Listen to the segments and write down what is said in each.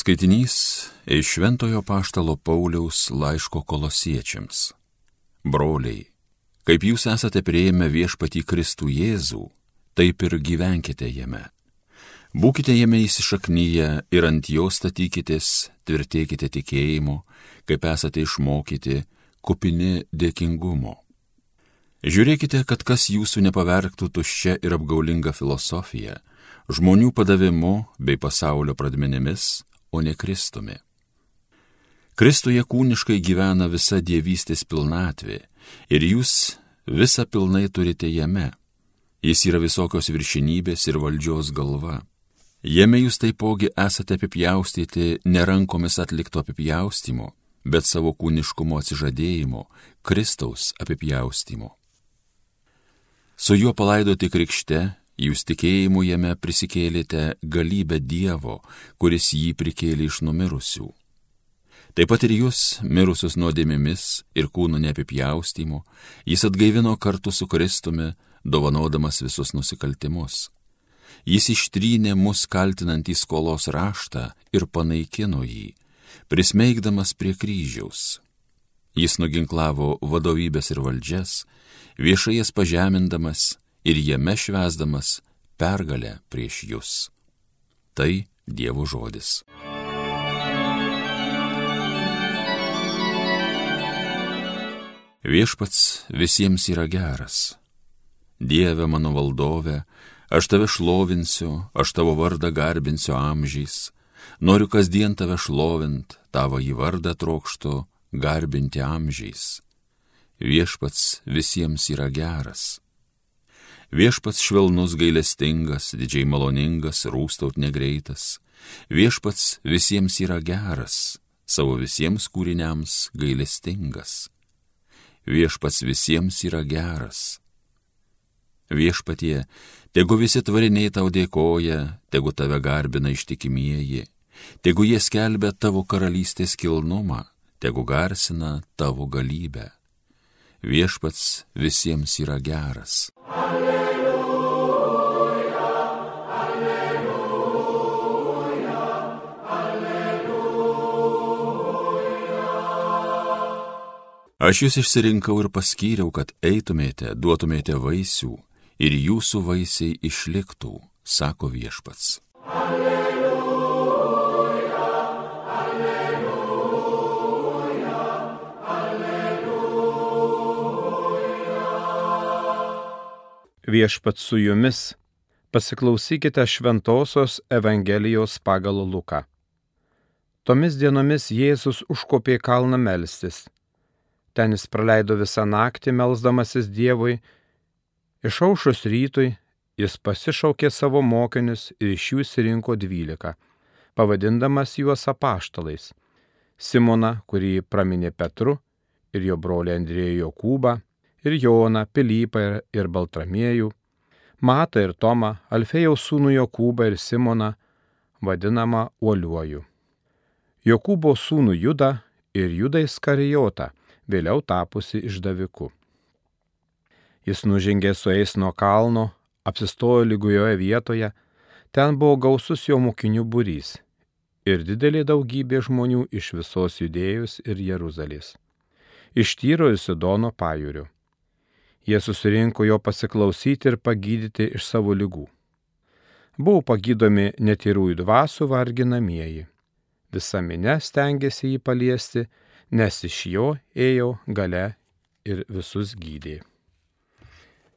Skaitinys iš Šventojo Paštalo Pauliaus laiško kolosiečiams. Broliai, kaip jūs esate prieėmę viešpatį Kristų Jėzų, taip ir gyvenkite jame. Būkite jame įsišaknyje ir ant jo statykitės, tvirtėkite tikėjimu, kaip esate išmokyti, kupini dėkingumo. Žiūrėkite, kad kas jūsų nepavergtų tuščia ir apgaulinga filosofija, žmonių padavimu bei pasaulio pradmenimis, o ne Kristumi. Kristuje kūniškai gyvena visa dievystės pilnatvė ir jūs visą pilnai turite jame. Jis yra visokios viršinybės ir valdžios galva. Jame jūs taipogi esate apipjaustyti ne rankomis atlikto apipjaustimo, bet savo kūniškumo atsižadėjimo, Kristaus apipjaustimo. Su juo palaidoti krikšte Jūs tikėjimu jame prisikėlėte galybę Dievo, kuris jį prikėlė iš numirusių. Taip pat ir jūs, mirusius nuodėmėmis ir kūnų neapipjaustymu, jis atgaivino kartu su Kristumi, dovanodamas visus nusikaltimus. Jis ištrynė mus kaltinantį skolos raštą ir panaikino jį, prismeigdamas prie kryžiaus. Jis nuginklavo vadovybės ir valdžias, viešai jas pažemindamas ir jame švesdamas pergalę prieš jūs. Tai Dievo žodis. Viešpats visiems yra geras. Dieve mano valdove, aš tave šlovinsiu, aš tavo vardą garbinsiu amžiais, noriu kasdien tave šlovint, tavo į vardą trokštų garbinti amžiais. Viešpats visiems yra geras Viešpats švelnus gailestingas, didžiai maloningas, rūstaut negreitas. Viešpats visiems yra geras, savo visiems kūriniams gailestingas. Viešpats visiems yra geras. Viešpatie, tegu visi tvariniai tau dėkoja, tegu tave garbina ištikimieji, tegu jie skelbia tavo karalystės kilnumą, tegu garsina tavo galybę. Viešpats visiems yra geras. Alleluja. Aš jūs išsirinkau ir paskyriau, kad eitumėte, duotumėte vaisių ir jūsų vaisiai išliktų, sako viešpats. Alleluja, alleluja, alleluja. Viešpats su jumis, pasiklausykite šventosios Evangelijos pagal Luką. Tomis dienomis Jėzus užkopė kalną melstis Ten jis praleido visą naktį melzdamasis Dievui. Išaušus rytui jis pasišaukė savo mokinius ir iš jų įsirinko dvylika, pavadindamas juos apaštalais. Simoną, kurį praminė Petru, ir jo brolį Andrėjų Jokūbą, ir Joną, Pilypą ir, ir Baltramiejų, Matą ir Tomą, Alfėjaus sūnų Jokūbą ir Simoną, vadinamą Uoliuoju. Jokūbo sūnų Judą ir Judą Iskarijotą, vėliau tapusi išdaviku. Jis nužengė su eis nuo kalno, apsistojo lygujoje vietoje, ten buvo gausus jo mokinių būrys ir didelė daugybė žmonių iš visos judėjus ir Jeruzalės. Iš Tyro ir Sidono pajūrių. Jie susirinko jo pasiklausyti ir pagydyti iš savo lygų. Buvo pagydomi netyrųjų dvasų varginamieji. Visa minė stengiasi jį paliesti nes iš jo ėjo gale ir visus gydė.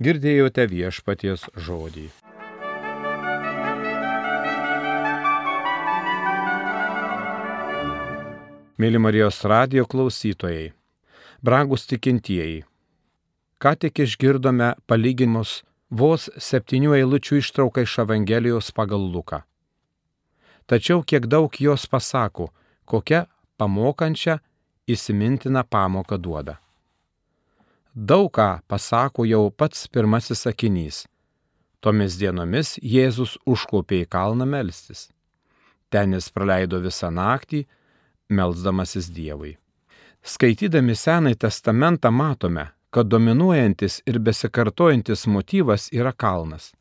Girdėjote viešpaties žodį. Mėly Marijos radio klausytojai, brangus tikintieji, ką tik išgirdome palyginimus vos septynių eilučių ištrauką iš Evangelijos pagal Luką. Tačiau kiek daug jos pasako, kokia pamokančia įsimintiną pamoką duoda. Daug ką pasako jau pats pirmasis sakinys. Tomis dienomis Jėzus užkopė į kalną melstis. Ten jis praleido visą naktį, melzdamasis Dievui. Skaitydami Senąjį testamentą matome, kad dominuojantis ir besikartojantis motyvas yra kalnas.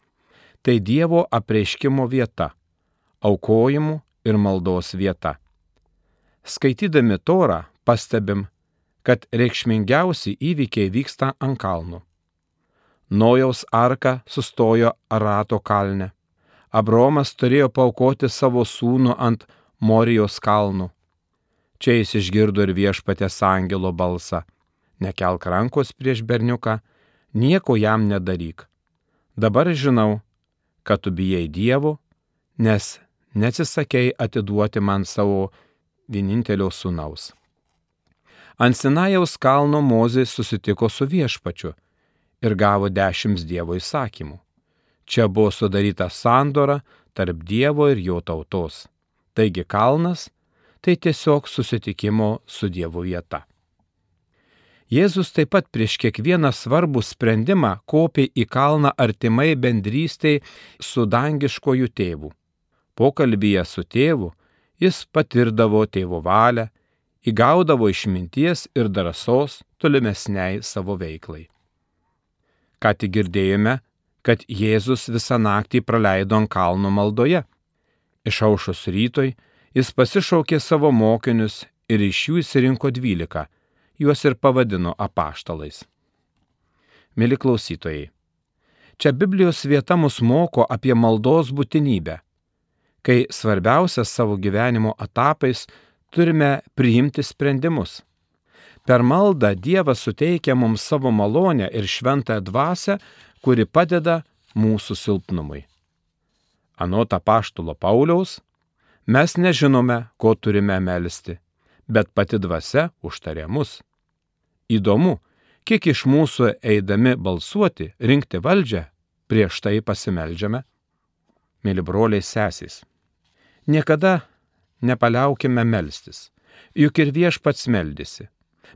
Tai Dievo apreiškimo vieta - aukojimų ir maldos vieta. Skaitydami torą pastebim, kad reikšmingiausi įvykiai vyksta ant kalnų. Nojaus arka sustojo Arato kalne. Abromas turėjo paukoti savo sūnų ant Morijos kalnų. Čia jis išgirdo ir viešpatės angelo balsą. Nekelk rankos prieš berniuką, nieko jam nedaryk. Dabar žinau, kad tu bijai Dievo, nes neatsisakei atiduoti man savo vienintelio sūnaus. Ant Sinajaus kalno Mozė susitiko su viešpačiu ir gavo dešimt Dievo įsakymų. Čia buvo sudaryta sandora tarp Dievo ir jo tautos. Taigi kalnas tai tiesiog susitikimo su Dievu vieta. Jėzus taip pat prieš kiekvieną svarbų sprendimą kopė į kalną artimai bendrystėj su dangiškojų tėvu. Pokalbyje su tėvu jis patirdavo tėvo valią, įgaudavo išminties ir drąsos tolimesniai savo veiklai. Ką tik girdėjome, kad Jėzus visą naktį praleido ant kalno maldoje. Išaušus rytoj jis pasišaukė savo mokinius ir iš jų įsirinko dvylika, juos ir pavadino apaštalais. Mili klausytojai, čia Biblijos vieta mus moko apie maldos būtinybę, kai svarbiausias savo gyvenimo etapais turime priimti sprendimus. Per maldą Dievas suteikia mums savo malonę ir šventąją dvasę, kuri padeda mūsų silpnumui. Anota paštulo Pauliaus, mes nežinome, ko turime melstį, bet pati dvasia užtarė mus. Įdomu, kiek iš mūsų eidami balsuoti, rinkti valdžią, prieš tai pasimeldžiame. Mėly broliai sesys, niekada nepaliaukime melstis, juk ir viešpats meldėsi.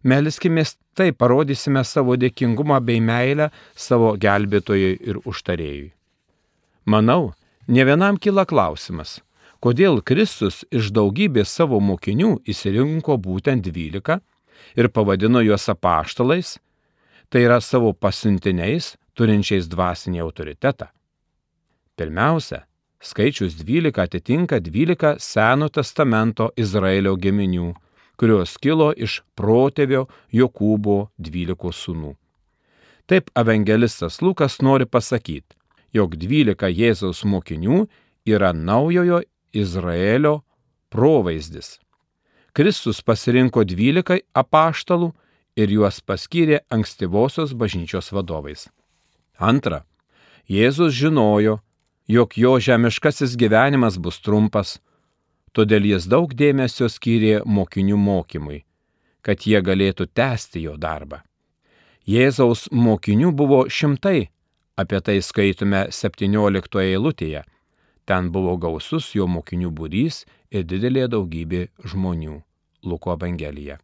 Melskimės taip parodysime savo dėkingumą bei meilę savo gelbėtojui ir užtarėjui. Manau, ne vienam kyla klausimas, kodėl Kristus iš daugybės savo mokinių įsirinko būtent dvylika ir pavadino juos apaštalais, tai yra savo pasiuntiniais, turinčiais dvasinį autoritetą. Pirmiausia, skaičius 12 atitinka 12 Seno testamento Izraelio giminių kurios kilo iš protėvio Jokūbo dvylikos sūnų. Taip evangelistas Lukas nori pasakyti, jog dvylika Jėzaus mokinių yra naujojo Izraelio provaizdis. Kristus pasirinko dvylikai apaštalų ir juos paskyrė ankstyvosios bažnyčios vadovais. Antra, Jėzus žinojo, jog jo žemiškasis gyvenimas bus trumpas, todėl jis daug dėmesio skyrė mokinių mokymui, kad jie galėtų tęsti jo darbą. Jėzaus mokinių buvo šimtai, apie tai skaitome 17 eilutėje. Ten buvo gausus jo mokinių būrys ir didelė daugybė žmonių. Luko Evangelija.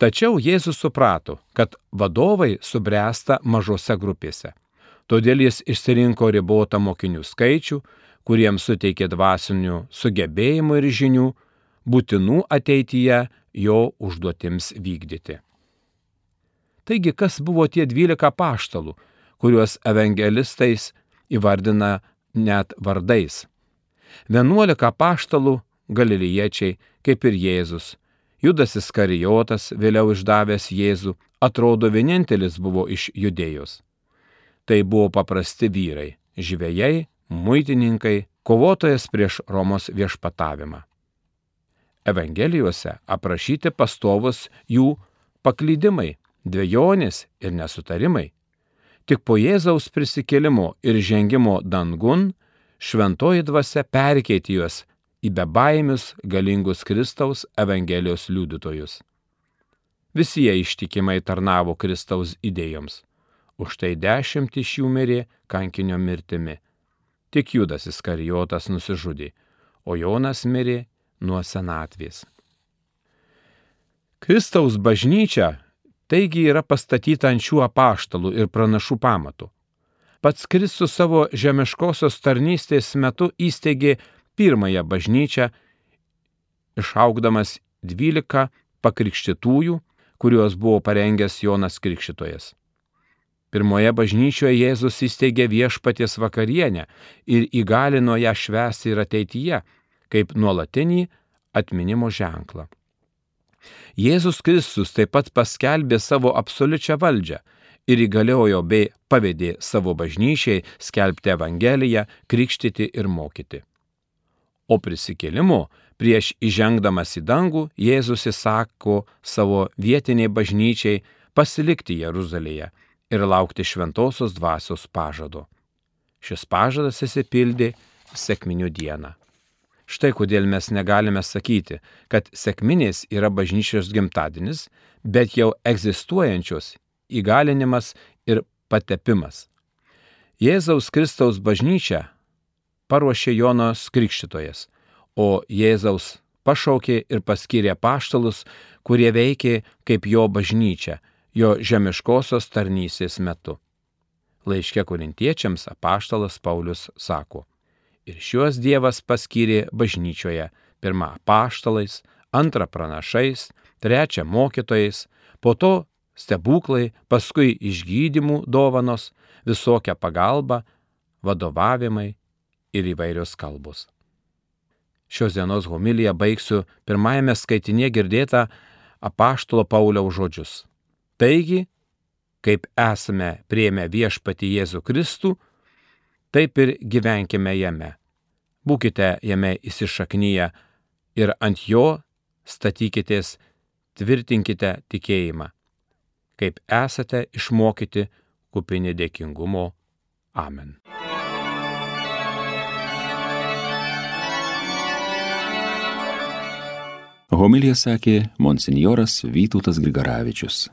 Tačiau Jėzus suprato, kad vadovai subręsta mažose grupėse. Todėl jis išsirinko ribotą mokinių skaičių, kuriems suteikė dvasinių sugebėjimų ir žinių, būtinų ateityje jo užduotims vykdyti. Taigi, kas buvo tie dvylika paštalų, kuriuos evangelistais įvardina net vardais? Vienuolika paštalų galiliečiai, kaip ir Jėzus. Judas Iskarijotas, vėliau išdavęs Jėzų, atrodo vienintelis buvo iš judėjos. Tai buvo paprasti vyrai - žvėjai, muitininkai, kovotojas prieš Romos viešpatavimą. Evangelijose aprašyti pastovus jų paklydimai, dviejonės ir nesutarimai. Tik po Jėzaus prisikėlimo ir žengimo dangun šventoji dvasia perkeitė juos į bebaimius galingus Kristaus Evangelijos liudytojus. Visi jie ištikimai tarnavo Kristaus idėjoms. Už tai dešimt iš jų mirė kankinio mirtimi Tik Judas Iskarijotas nusižudė, o Jonas mirė nuo senatvės. Kristaus bažnyčia taigi yra pastatyta ant šių apaštalų ir pranašų pamatų. Pats Kristus savo žemiškosios tarnystės metu įsteigė pirmąją bažnyčią, išaugdamas dvylika pakrikštytųjų, kuriuos buvo parengęs Jonas Krikščitojas. Pirmoje bažnyčioje Jėzus įsteigė viešpaties vakarienę ir įgalino ją švęsti ir ateityje, kaip nuolatinį atminimo ženklą. Jėzus Kristus taip pat paskelbė savo absoliučią valdžią ir įgaliojo bei pavedė savo bažnyčiai skelbti Evangeliją, krikštyti ir mokyti. O prisikėlimu prieš įžengdamas į dangų Jėzus įsako savo vietiniai bažnyčiai pasilikti Jeruzalėje ir laukti šventosios dvasios pažado. Šis pažadas įsipildė sėkminių dieną. Štai kodėl mes negalime sakyti, kad sėkminės yra bažnyčios gimtadienis, bet jau egzistuojančios įgalinimas ir patepimas. Jėzaus Kristaus bažnyčia paruošė Jonas Krikščitojas, o Jėzaus pašaukė ir paskyrė paštalus, kurie veikė kaip jo bažnyčia, jo žemiškosios tarnysės metu. Laiške korintiečiams apaštalas Paulius sako, ir šiuos Dievas paskyrė bažnyčioje pirmą apaštalais, antrą pranašais, trečią mokytojais, po to stebuklai, paskui išgydymų dovanos, visokia pagalba, vadovavimai ir įvairios kalbos. Šios dienos homiliją baigsiu pirmajame skaitinėje girdėtą apaštalo Pauliaus žodžius. Taigi, kaip esame prieėmę viešpati Jėzų Kristų, taip ir gyvenkime jame. Būkite jame įsišaknyje ir ant jo statykitės, tvirtinkite tikėjimą kaip esate išmokyti kupini dėkingumo. Amen. Homilija sakė monsinjoras Vytautas Grigaravičius.